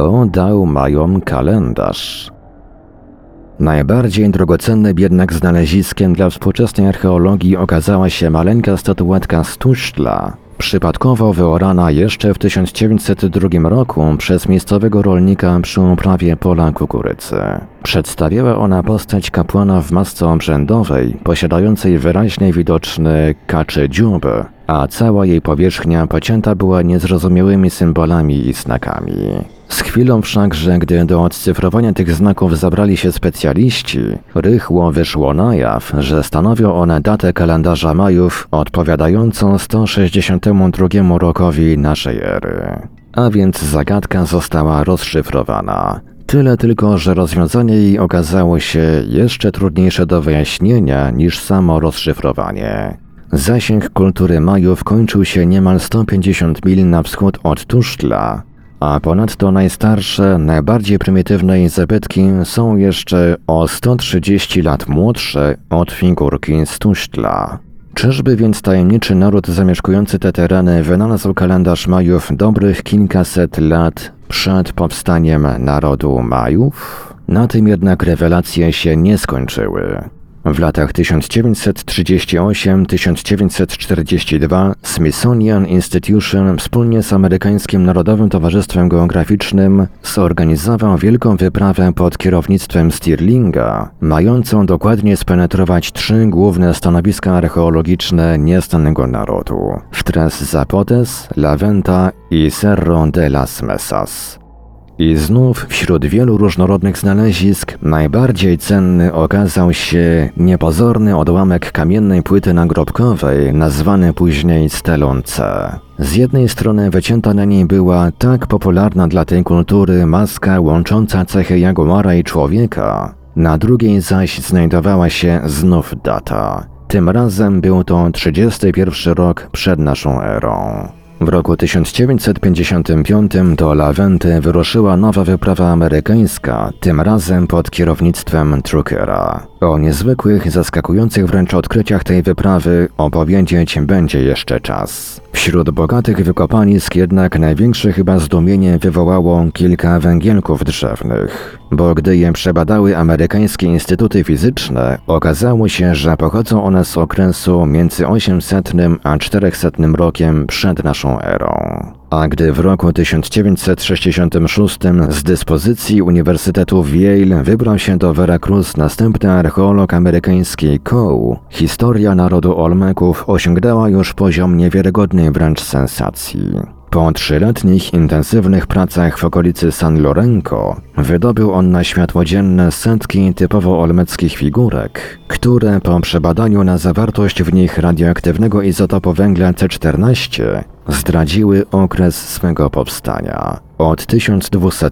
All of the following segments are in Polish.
Kto dał Majom kalendarz? Najbardziej drogocennym jednak znaleziskiem dla współczesnej archeologii okazała się maleńka statuetka z przypadkowo wyorana jeszcze w 1902 roku przez miejscowego rolnika przy uprawie pola kukurydzy. Przedstawiała ona postać kapłana w masce obrzędowej, posiadającej wyraźnie widoczny kaczy dziób, a cała jej powierzchnia pocięta była niezrozumiałymi symbolami i znakami. Z chwilą wszakże, gdy do odcyfrowania tych znaków zabrali się specjaliści, rychło wyszło na jaw, że stanowią one datę kalendarza Majów odpowiadającą 162 rokowi naszej ery. A więc zagadka została rozszyfrowana. Tyle tylko, że rozwiązanie jej okazało się jeszcze trudniejsze do wyjaśnienia niż samo rozszyfrowanie. Zasięg kultury Majów kończył się niemal 150 mil na wschód od Tusztla, a ponadto najstarsze, najbardziej prymitywne zabytki są jeszcze o 130 lat młodsze od figurki z Tuśtla. Czyżby więc tajemniczy naród zamieszkujący te tereny wynalazł kalendarz Majów dobrych kilkaset lat przed powstaniem narodu Majów? Na tym jednak rewelacje się nie skończyły. W latach 1938-1942 Smithsonian Institution wspólnie z amerykańskim Narodowym Towarzystwem Geograficznym zorganizował wielką wyprawę pod kierownictwem Stirlinga, mającą dokładnie spenetrować trzy główne stanowiska archeologiczne nieznanego narodu w Tres Zapotes, La Venta i Cerro de las Mesas. I znów wśród wielu różnorodnych znalezisk najbardziej cenny okazał się niepozorny odłamek kamiennej płyty nagrobkowej, nazwany później stelą C. Z jednej strony wycięta na niej była tak popularna dla tej kultury maska łącząca cechy jaguara i człowieka, na drugiej zaś znajdowała się znów data. Tym razem był to 31 rok przed naszą erą. W roku 1955 do Lawenty wyruszyła nowa wyprawa amerykańska, tym razem pod kierownictwem Truckera. O niezwykłych, zaskakujących wręcz odkryciach tej wyprawy opowiedzieć będzie jeszcze czas. Wśród bogatych wykopalisk jednak największe chyba zdumienie wywołało kilka węgielków drzewnych, bo gdy je przebadały amerykańskie instytuty fizyczne, okazało się, że pochodzą one z okresu między 800 a 400 rokiem przed naszą erą. A gdy w roku 1966 z dyspozycji Uniwersytetu w Yale wybrał się do Veracruz następny archeolog amerykański Coe, historia narodu Olmeków osiągnęła już poziom niewiarygodnej wręcz sensacji. Po trzyletnich intensywnych pracach w okolicy San Lorenco wydobył on na światło dzienne setki typowo olmeckich figurek, które po przebadaniu na zawartość w nich radioaktywnego izotopu węgla C14 zdradziły okres swego powstania od 1200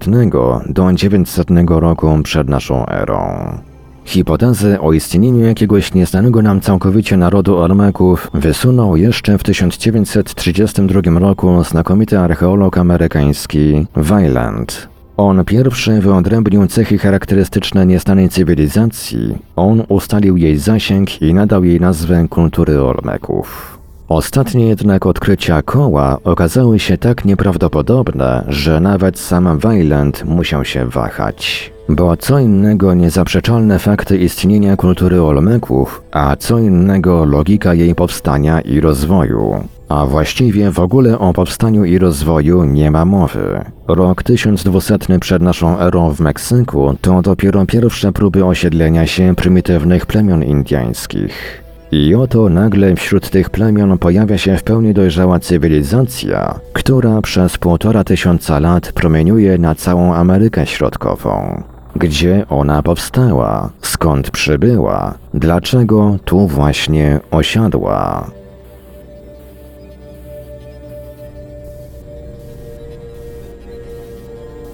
do 900 roku przed naszą erą. Hipotezy o istnieniu jakiegoś nieznanego nam całkowicie narodu Olmeków wysunął jeszcze w 1932 roku znakomity archeolog amerykański Weiland. On pierwszy wyodrębnił cechy charakterystyczne nieznanej cywilizacji, on ustalił jej zasięg i nadał jej nazwę kultury Olmeków. Ostatnie jednak odkrycia koła okazały się tak nieprawdopodobne, że nawet sam Weiland musiał się wahać. Bo co innego niezaprzeczalne fakty istnienia kultury Olmeków, a co innego logika jej powstania i rozwoju. A właściwie w ogóle o powstaniu i rozwoju nie ma mowy. Rok 1200 przed naszą erą w Meksyku to dopiero pierwsze próby osiedlenia się prymitywnych plemion indyjskich. I oto nagle wśród tych plemion pojawia się w pełni dojrzała cywilizacja, która przez półtora tysiąca lat promieniuje na całą Amerykę Środkową. Gdzie ona powstała? Skąd przybyła? Dlaczego tu właśnie osiadła?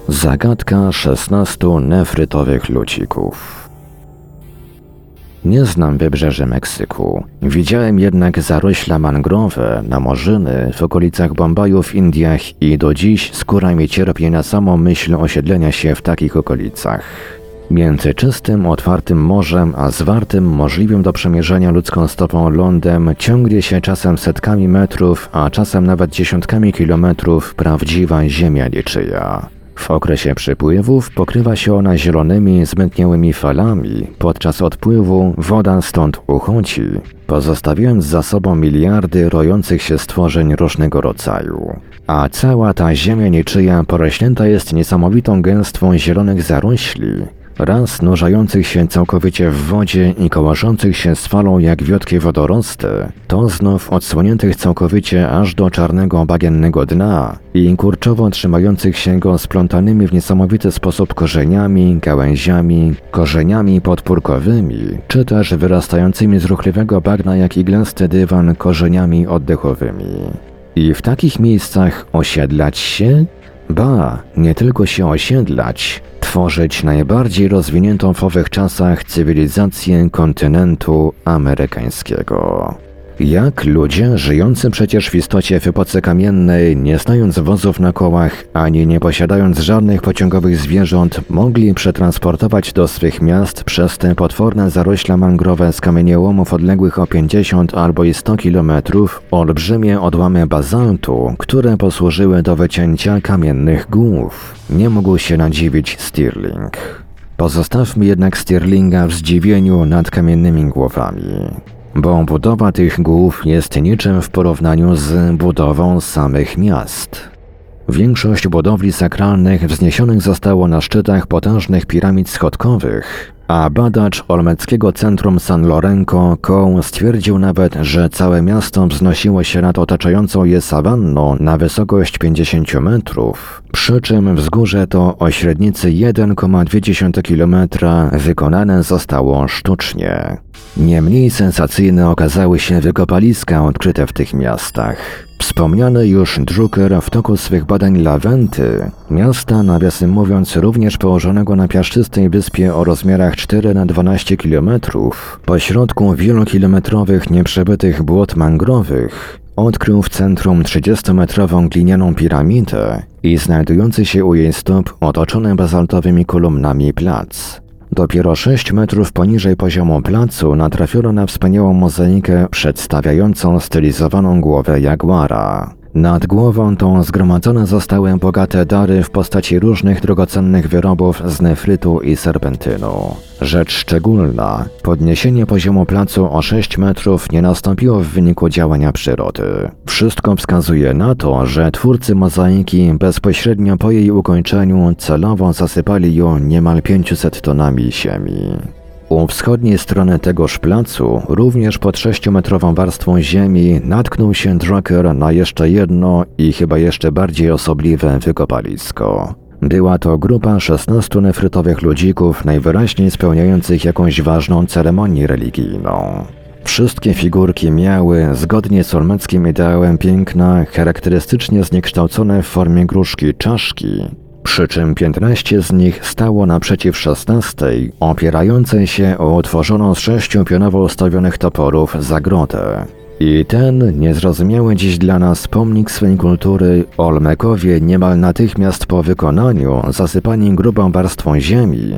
Zagadka 16 nefrytowych lucików. Nie znam wybrzeży Meksyku. Widziałem jednak zarośla mangrowe na morzyny w okolicach Bombaju w Indiach i do dziś skóra mi cierpi na samą myśl osiedlenia się w takich okolicach. Między czystym, otwartym morzem, a zwartym, możliwym do przemierzenia ludzką stopą lądem ciągnie się czasem setkami metrów, a czasem nawet dziesiątkami kilometrów prawdziwa ziemia niczyja. W okresie przypływów pokrywa się ona zielonymi, zmętniałymi falami, podczas odpływu woda stąd uchodzi, pozostawiając za sobą miliardy rojących się stworzeń różnego rodzaju. A cała ta ziemia niczyja porośnięta jest niesamowitą gęstwą zielonych zarośli, raz nurzających się całkowicie w wodzie i kołaszących się z falą jak wiotkie wodorosty, to znów odsłoniętych całkowicie aż do czarnego bagiennego dna i kurczowo trzymających się go splątanymi w niesamowity sposób korzeniami, gałęziami, korzeniami podpórkowymi, czy też wyrastającymi z ruchliwego bagna jak iglasty dywan korzeniami oddechowymi. I w takich miejscach osiedlać się? Ba, nie tylko się osiedlać, tworzyć najbardziej rozwiniętą w owych czasach cywilizację kontynentu amerykańskiego. Jak ludzie żyjący przecież w istocie w epoce kamiennej, nie znając wozów na kołach, ani nie posiadając żadnych pociągowych zwierząt, mogli przetransportować do swych miast przez te potworne zarośla mangrowe z kamieniołomów odległych o 50 albo i 100 kilometrów olbrzymie odłamy bazaltu, które posłużyły do wycięcia kamiennych głów. Nie mógł się nadziwić Stirling. Pozostawmy jednak Stirlinga w zdziwieniu nad kamiennymi głowami bo budowa tych głów jest niczym w porównaniu z budową samych miast. Większość budowli sakralnych wzniesionych zostało na szczytach potężnych piramid schodkowych, a badacz olmeckiego centrum San Lorenzo Coe stwierdził nawet, że całe miasto wznosiło się nad otaczającą je sawanną na wysokość 50 metrów, przy czym wzgórze to o średnicy 1,2 km wykonane zostało sztucznie. Nie mniej sensacyjne okazały się wykopaliska odkryte w tych miastach. Wspomniany już Drucker w toku swych badań Lawenty, miasta nawiasem mówiąc również położonego na piaszczystej wyspie o rozmiarach 4 na 12 km, pośrodku wielokilometrowych nieprzebytych błot mangrowych, odkrył w centrum 30-metrową glinianą piramidę i znajdujący się u jej stóp otoczony bazaltowymi kolumnami plac. Dopiero 6 metrów poniżej poziomu placu natrafiono na wspaniałą mozaikę przedstawiającą stylizowaną głowę jaguara. Nad głową tą zgromadzone zostały bogate dary w postaci różnych drogocennych wyrobów z nefrytu i serpentynu. Rzecz szczególna, podniesienie poziomu placu o 6 metrów nie nastąpiło w wyniku działania przyrody. Wszystko wskazuje na to, że twórcy mozaiki bezpośrednio po jej ukończeniu celowo zasypali ją niemal 500 tonami ziemi. U wschodniej strony tegoż placu, również pod sześciometrową warstwą ziemi, natknął się Drucker na jeszcze jedno i chyba jeszcze bardziej osobliwe wykopalisko. Była to grupa 16 nefrytowych ludzików, najwyraźniej spełniających jakąś ważną ceremonię religijną. Wszystkie figurki miały, zgodnie z olmeckim ideałem piękna, charakterystycznie zniekształcone w formie gruszki czaszki, przy czym 15 z nich stało naprzeciw 16, opierającej się o utworzoną z sześciu pionowo ustawionych toporów zagrodę. I ten niezrozumiały dziś dla nas pomnik swej kultury Olmekowie niemal natychmiast po wykonaniu zasypani grubą warstwą ziemi,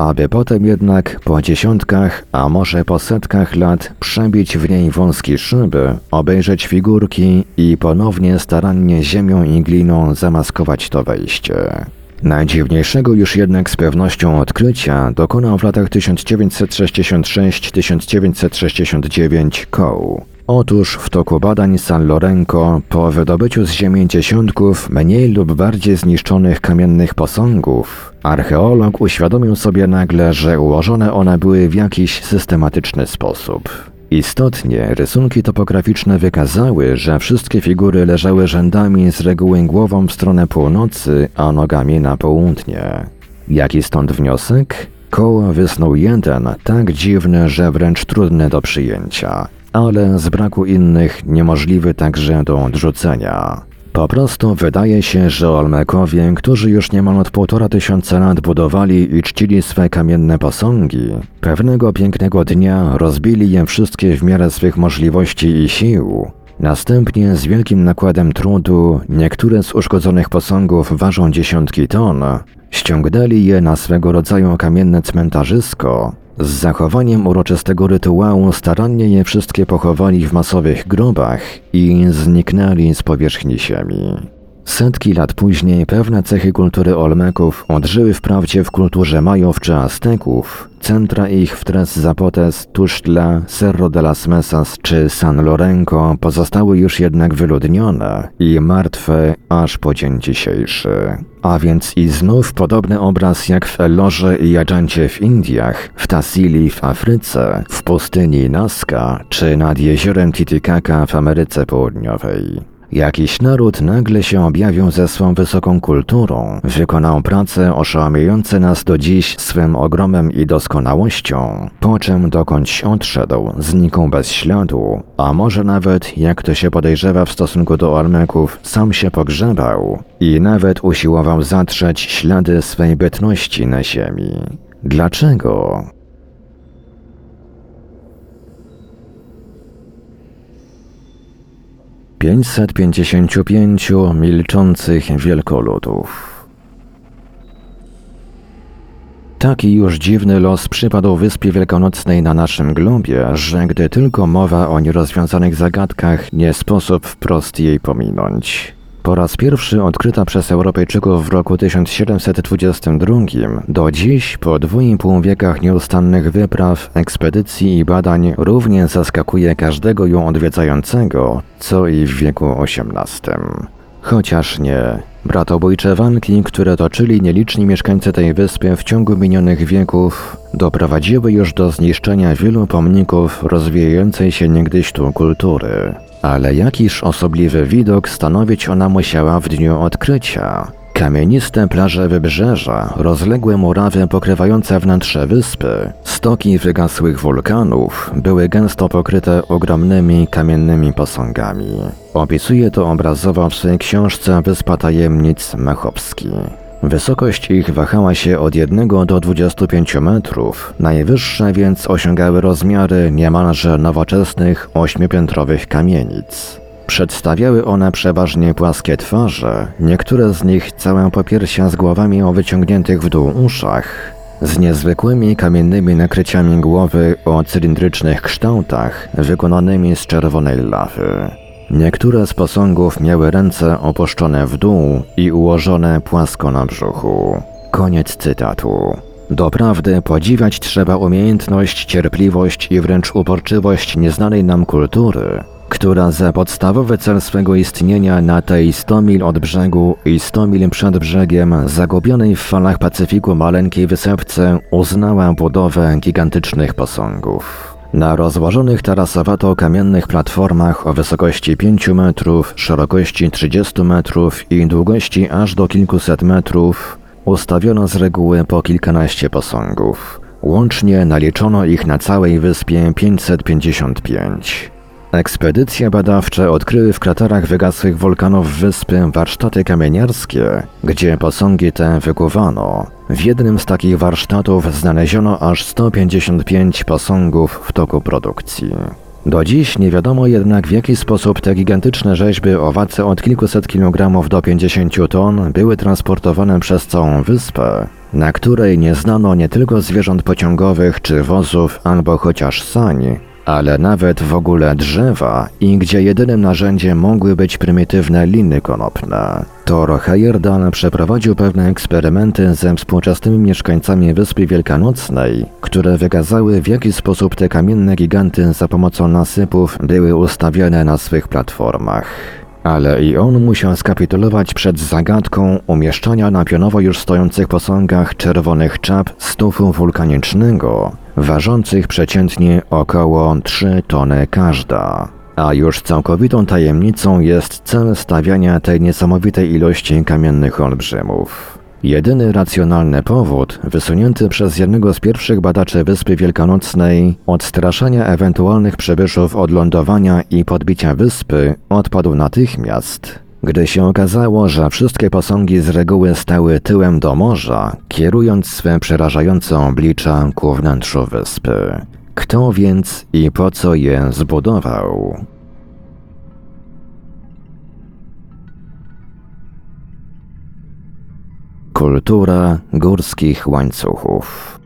aby potem jednak po dziesiątkach, a może po setkach lat przebić w niej wąskie szyby, obejrzeć figurki i ponownie starannie ziemią i gliną zamaskować to wejście. Najdziwniejszego już jednak z pewnością odkrycia dokonał w latach 1966-1969 Coe. Otóż w toku badań San Lorenzo po wydobyciu z ziemi dziesiątków mniej lub bardziej zniszczonych kamiennych posągów, archeolog uświadomił sobie nagle, że ułożone one były w jakiś systematyczny sposób. Istotnie rysunki topograficzne wykazały, że wszystkie figury leżały rzędami z reguły głową w stronę północy, a nogami na południe. Jaki stąd wniosek? Koło wysnuł jeden, tak dziwny, że wręcz trudny do przyjęcia, ale z braku innych niemożliwy także do odrzucenia. Po prostu wydaje się, że Olmekowie, którzy już niemal od półtora tysiąca lat budowali i czcili swe kamienne posągi, pewnego pięknego dnia rozbili je wszystkie w miarę swych możliwości i sił. Następnie z wielkim nakładem trudu, niektóre z uszkodzonych posągów ważą dziesiątki ton, ściągnęli je na swego rodzaju kamienne cmentarzysko, z zachowaniem uroczystego rytuału starannie je wszystkie pochowali w masowych grobach i zniknęli z powierzchni ziemi. Setki lat później pewne cechy kultury Olmeków odżyły wprawdzie w kulturze Majów czy Azteków. Centra ich w Tres Zapotes, Tuxtla, Cerro de las Mesas czy San Lorenco pozostały już jednak wyludnione i martwe aż po dzień dzisiejszy. A więc i znów podobny obraz jak w Elorze i Jajancie w Indiach, w Tassili w Afryce, w pustyni Nazca czy nad jeziorem Titicaca w Ameryce Południowej. Jakiś naród nagle się objawił ze swą wysoką kulturą, wykonał prace oszałamiające nas do dziś swym ogromem i doskonałością, po czym dokądś odszedł, znikł bez śladu, a może nawet, jak to się podejrzewa w stosunku do Olmeków, sam się pogrzebał i nawet usiłował zatrzeć ślady swej bytności na ziemi. Dlaczego? 555 milczących wielkoludów. Taki już dziwny los przypadł Wyspie Wielkanocnej na naszym globie, że gdy tylko mowa o nierozwiązanych zagadkach, nie sposób wprost jej pominąć. Po raz pierwszy odkryta przez Europejczyków w roku 1722, do dziś po dwu i pół wiekach nieustannych wypraw, ekspedycji i badań równie zaskakuje każdego ją odwiedzającego, co i w wieku XVIII. Chociaż nie. Bratobójcze walki, które toczyli nieliczni mieszkańcy tej wyspy w ciągu minionych wieków, doprowadziły już do zniszczenia wielu pomników rozwijającej się niegdyś tu kultury. Ale jakiż osobliwy widok stanowić ona musiała w dniu odkrycia. Kamieniste plaże wybrzeża, rozległe murawy pokrywające wnętrze wyspy, stoki wygasłych wulkanów były gęsto pokryte ogromnymi kamiennymi posągami. Opisuje to obrazowo w swojej książce Wyspa Tajemnic Mechowski. Wysokość ich wahała się od 1 do 25 metrów, najwyższe więc osiągały rozmiary niemalże nowoczesnych ośmiopiętrowych kamienic. Przedstawiały one przeważnie płaskie twarze, niektóre z nich całe popiersia z głowami o wyciągniętych w dół uszach, z niezwykłymi kamiennymi nakryciami głowy o cylindrycznych kształtach, wykonanymi z czerwonej lawy. Niektóre z posągów miały ręce opuszczone w dół i ułożone płasko na brzuchu. Koniec cytatu. Doprawdy podziwiać trzeba umiejętność, cierpliwość i wręcz uporczywość nieznanej nam kultury, która za podstawowy cel swego istnienia na tej 100 mil od brzegu i 100 mil przed brzegiem zagubionej w falach Pacyfiku maleńkiej wysepce uznała budowę gigantycznych posągów. Na rozłożonych tarasowato kamiennych platformach o wysokości 5 metrów, szerokości 30 metrów i długości aż do kilkuset metrów ustawiono z reguły po kilkanaście posągów. Łącznie naliczono ich na całej wyspie 555. Ekspedycje badawcze odkryły w kraterach wygasłych wulkanów wyspy warsztaty kamieniarskie, gdzie posągi te wykuwano. W jednym z takich warsztatów znaleziono aż 155 posągów w toku produkcji. Do dziś nie wiadomo jednak w jaki sposób te gigantyczne rzeźby o wadze od kilkuset kilogramów do 50 ton były transportowane przez całą wyspę, na której nie znano nie tylko zwierząt pociągowych czy wozów albo chociaż sań, ale nawet w ogóle drzewa i gdzie jedynym narzędziem mogły być prymitywne liny konopne. Thor Heyerdahl przeprowadził pewne eksperymenty ze współczesnymi mieszkańcami Wyspy Wielkanocnej, które wykazały w jaki sposób te kamienne giganty za pomocą nasypów były ustawiane na swych platformach. Ale i on musiał skapitulować przed zagadką umieszczania na pionowo już stojących posągach czerwonych czap stufu wulkanicznego, ważących przeciętnie około 3 tony każda. A już całkowitą tajemnicą jest cel stawiania tej niesamowitej ilości kamiennych olbrzymów. Jedyny racjonalny powód, wysunięty przez jednego z pierwszych badaczy Wyspy Wielkanocnej, odstraszania ewentualnych przybyszów od lądowania i podbicia wyspy, odpadł natychmiast. Gdy się okazało, że wszystkie posągi z reguły stały tyłem do morza, kierując swe przerażające oblicza ku wnętrzu wyspy. Kto więc i po co je zbudował? Kultura górskich łańcuchów.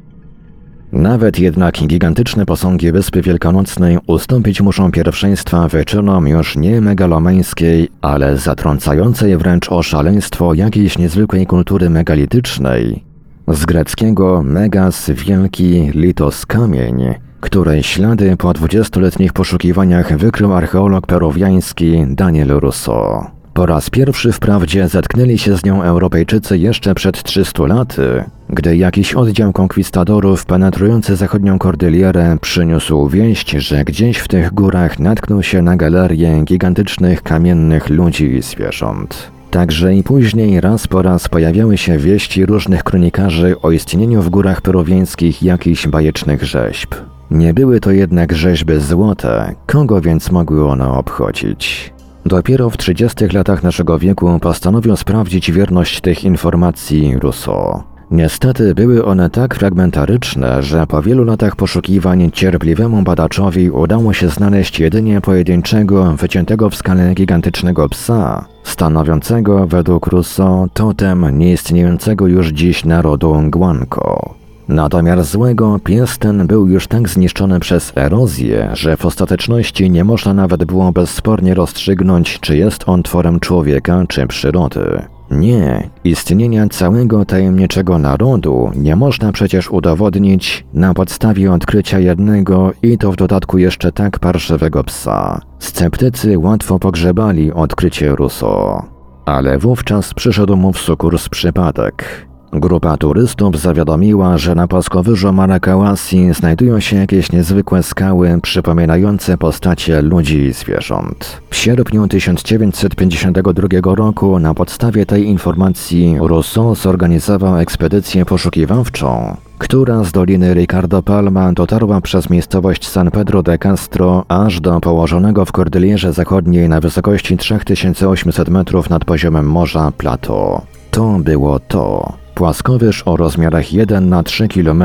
Nawet jednak gigantyczne posągi Wyspy Wielkanocnej ustąpić muszą pierwszeństwa wyczynom już nie megalomańskiej, ale zatrącającej wręcz o szaleństwo jakiejś niezwykłej kultury megalitycznej. Z greckiego megas wielki, litos kamień, której ślady po dwudziestoletnich poszukiwaniach wykrył archeolog peruwiański Daniel Russo. Po raz pierwszy wprawdzie zetknęli się z nią Europejczycy jeszcze przed 300 laty, gdy jakiś oddział konkwistadorów penetrujący zachodnią kordylierę przyniósł wieść, że gdzieś w tych górach natknął się na galerię gigantycznych kamiennych ludzi i zwierząt. Także i później raz po raz pojawiały się wieści różnych kronikarzy o istnieniu w górach peruwiańskich jakichś bajecznych rzeźb. Nie były to jednak rzeźby złote, kogo więc mogły one obchodzić? Dopiero w 30 latach naszego wieku postanowił sprawdzić wierność tych informacji Rousseau. Niestety były one tak fragmentaryczne, że po wielu latach poszukiwań cierpliwemu badaczowi udało się znaleźć jedynie pojedynczego, wyciętego w skale gigantycznego psa, stanowiącego według Rousseau totem nieistniejącego już dziś narodu Guanco. Na domiar złego pies ten był już tak zniszczony przez erozję, że w ostateczności nie można nawet było bezspornie rozstrzygnąć, czy jest on tworem człowieka czy przyrody. Nie, istnienia całego tajemniczego narodu nie można przecież udowodnić na podstawie odkrycia jednego i to w dodatku jeszcze tak parszywego psa. Sceptycy łatwo pogrzebali odkrycie Rousseau. Ale wówczas przyszedł mu w sukurs przypadek. Grupa turystów zawiadomiła, że na płaskowyżu Marakałasi znajdują się jakieś niezwykłe skały przypominające postacie ludzi i zwierząt. W sierpniu 1952 roku na podstawie tej informacji Rousseau zorganizował ekspedycję poszukiwawczą, która z doliny Ricardo Palma dotarła przez miejscowość San Pedro de Castro aż do położonego w Kordylierze Zachodniej na wysokości 3800 metrów nad poziomem morza plateau. To było to. Płaskowyż o rozmiarach 1 na 3 km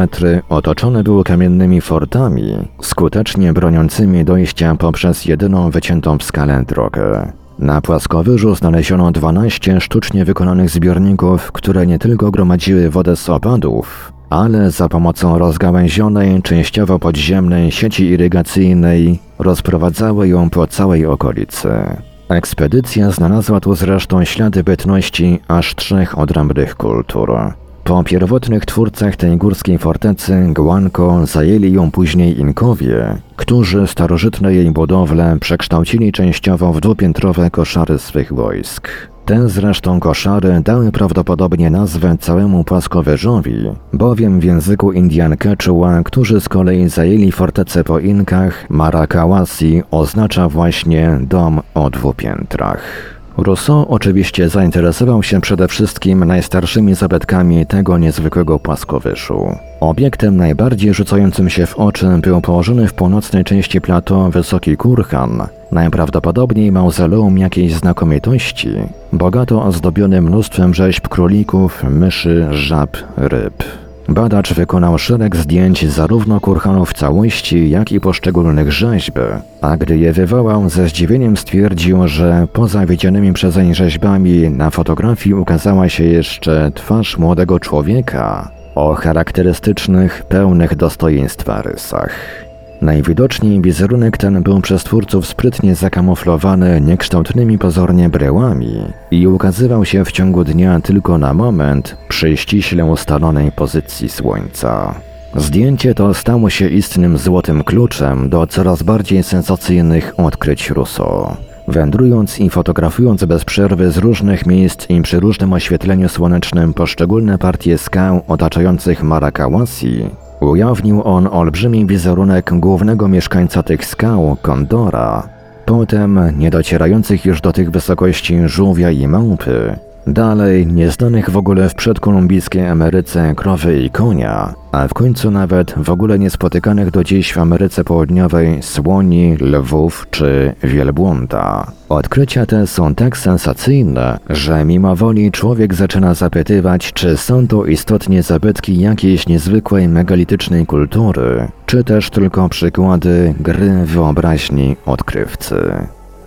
otoczony był kamiennymi fortami, skutecznie broniącymi dojścia poprzez jedyną wyciętą w skale drogę. Na płaskowyżu znaleziono 12 sztucznie wykonanych zbiorników, które nie tylko gromadziły wodę z opadów, ale za pomocą rozgałęzionej, częściowo podziemnej sieci irygacyjnej rozprowadzały ją po całej okolicy. Ekspedycja znalazła tu zresztą ślady bytności aż trzech odrębnych kultur. Po pierwotnych twórcach tej górskiej fortecy, Guanco, zajęli ją później Inkowie, którzy starożytne jej budowle przekształcili częściowo w dwupiętrowe koszary swych wojsk. Te zresztą koszary dały prawdopodobnie nazwę całemu płaskowyżowi, bowiem w języku Indian Quechua, którzy z kolei zajęli fortecę po Inkach, Marakałasi oznacza właśnie dom o dwóch piętrach. Rousseau oczywiście zainteresował się przede wszystkim najstarszymi zabytkami tego niezwykłego płaskowyżu. Obiektem najbardziej rzucającym się w oczy był położony w północnej części plateau wysoki kurhan, najprawdopodobniej mauzoleum jakiejś znakomitości, bogato ozdobiony mnóstwem rzeźb królików, myszy, żab, ryb. Badacz wykonał szereg zdjęć zarówno kurhanów w całości, jak i poszczególnych rzeźb, a gdy je wywołał, ze zdziwieniem stwierdził, że poza widzianymi przezeń rzeźbami na fotografii ukazała się jeszcze twarz młodego człowieka o charakterystycznych, pełnych dostojeństwa rysach. Najwidoczniej wizerunek ten był przez twórców sprytnie zakamuflowany niekształtnymi pozornie bryłami i ukazywał się w ciągu dnia tylko na moment przy ściśle ustalonej pozycji słońca. Zdjęcie to stało się istnym złotym kluczem do coraz bardziej sensacyjnych odkryć Rousseau. Wędrując i fotografując bez przerwy z różnych miejsc i przy różnym oświetleniu słonecznym poszczególne partie skał otaczających Marakałasi, Ujawnił on olbrzymi wizerunek głównego mieszkańca tych skał, Kondora, potem niedocierających już do tych wysokości żółwia i małpy Dalej, nieznanych w ogóle w przedkolumbijskiej Ameryce krowy i konia, a w końcu nawet w ogóle niespotykanych do dziś w Ameryce Południowej słoni, lwów czy wielbłąda. Odkrycia te są tak sensacyjne, że mimo woli człowiek zaczyna zapytywać, czy są to istotnie zabytki jakiejś niezwykłej megalitycznej kultury, czy też tylko przykłady gry wyobraźni odkrywcy.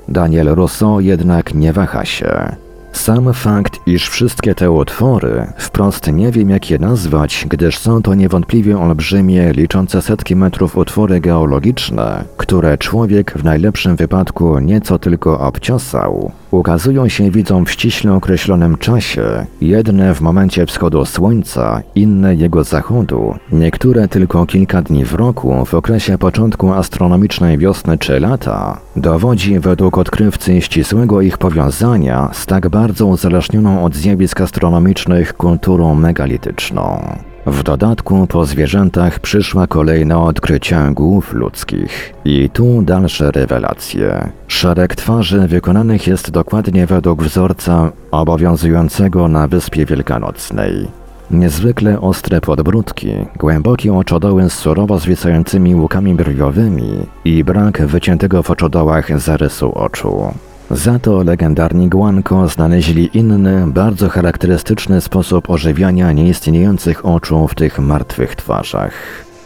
Daniel Rousseau jednak nie waha się. Sam fakt, iż wszystkie te utwory, wprost nie wiem jak je nazwać, gdyż są to niewątpliwie olbrzymie, liczące setki metrów utwory geologiczne, które człowiek w najlepszym wypadku nieco tylko obciosał, ukazują się widzom w ściśle określonym czasie, jedne w momencie wschodu słońca, inne jego zachodu, niektóre tylko kilka dni w roku w okresie początku astronomicznej wiosny czy lata, dowodzi według odkrywcy ścisłego ich powiązania z tak bardzo uzależnioną od zjawisk astronomicznych kulturą megalityczną. W dodatku po zwierzętach przyszła kolejna odkrycia głów ludzkich. I tu dalsze rewelacje. Szereg twarzy wykonanych jest dokładnie według wzorca obowiązującego na Wyspie Wielkanocnej. Niezwykle ostre podbródki, głębokie oczodoły z surowo zwisającymi łukami brwiowymi i brak wyciętego w oczodołach zarysu oczu. Za to legendarni Guanko znaleźli inny, bardzo charakterystyczny sposób ożywiania nieistniejących oczu w tych martwych twarzach.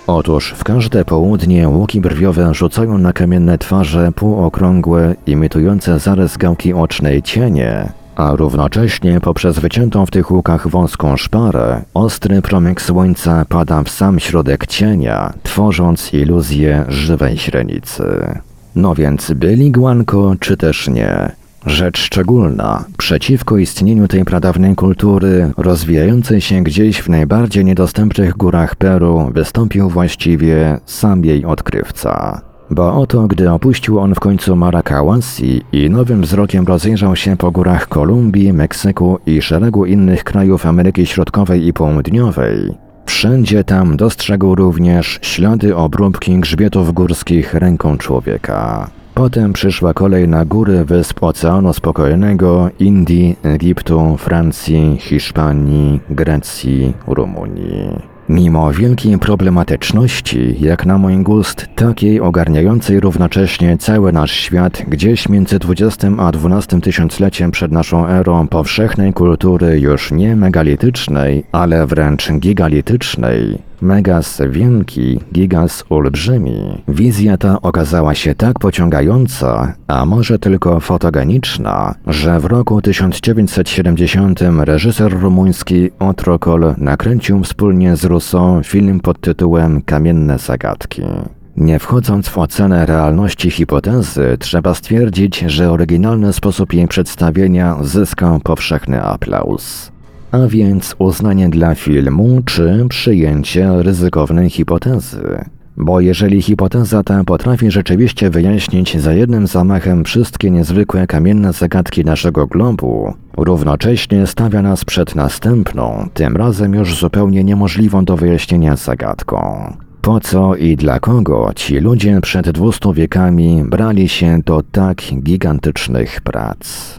Otóż w każde południe łuki brwiowe rzucają na kamienne twarze półokrągłe, imitujące zarys gałki ocznej cienie, a równocześnie poprzez wyciętą w tych łukach wąską szparę, ostry promyk słońca pada w sam środek cienia, tworząc iluzję żywej źrenicy. No więc byli Guanko, czy też nie? Rzecz szczególna, przeciwko istnieniu tej pradawnej kultury, rozwijającej się gdzieś w najbardziej niedostępnych górach Peru, wystąpił właściwie sam jej odkrywca. Bo oto, gdy opuścił on w końcu Maracałasi i nowym wzrokiem rozejrzał się po górach Kolumbii, Meksyku i szeregu innych krajów Ameryki Środkowej i Południowej, Wszędzie tam dostrzegł również ślady obróbki grzbietów górskich ręką człowieka. Potem przyszła kolej na góry wysp Oceanu Spokojnego, Indii, Egiptu, Francji, Hiszpanii, Grecji, Rumunii. Mimo wielkiej problematyczności, jak na mój gust, takiej ogarniającej równocześnie cały nasz świat, gdzieś między XX a XII tysiącleciem przed naszą erą powszechnej kultury już nie megalitycznej, ale wręcz gigalitycznej, Megas wielki, gigas olbrzymi. Wizja ta okazała się tak pociągająca, a może tylko fotogeniczna, że w roku 1970 reżyser rumuński Otrokol nakręcił wspólnie z Rousseau film pod tytułem Kamienne zagadki. Nie wchodząc w ocenę realności hipotezy, trzeba stwierdzić, że oryginalny sposób jej przedstawienia zyskał powszechny aplauz a więc uznanie dla filmu czy przyjęcie ryzykownej hipotezy. Bo jeżeli hipoteza ta potrafi rzeczywiście wyjaśnić za jednym zamachem wszystkie niezwykłe kamienne zagadki naszego globu, równocześnie stawia nas przed następną, tym razem już zupełnie niemożliwą do wyjaśnienia zagadką. Po co i dla kogo ci ludzie przed dwustu wiekami brali się do tak gigantycznych prac?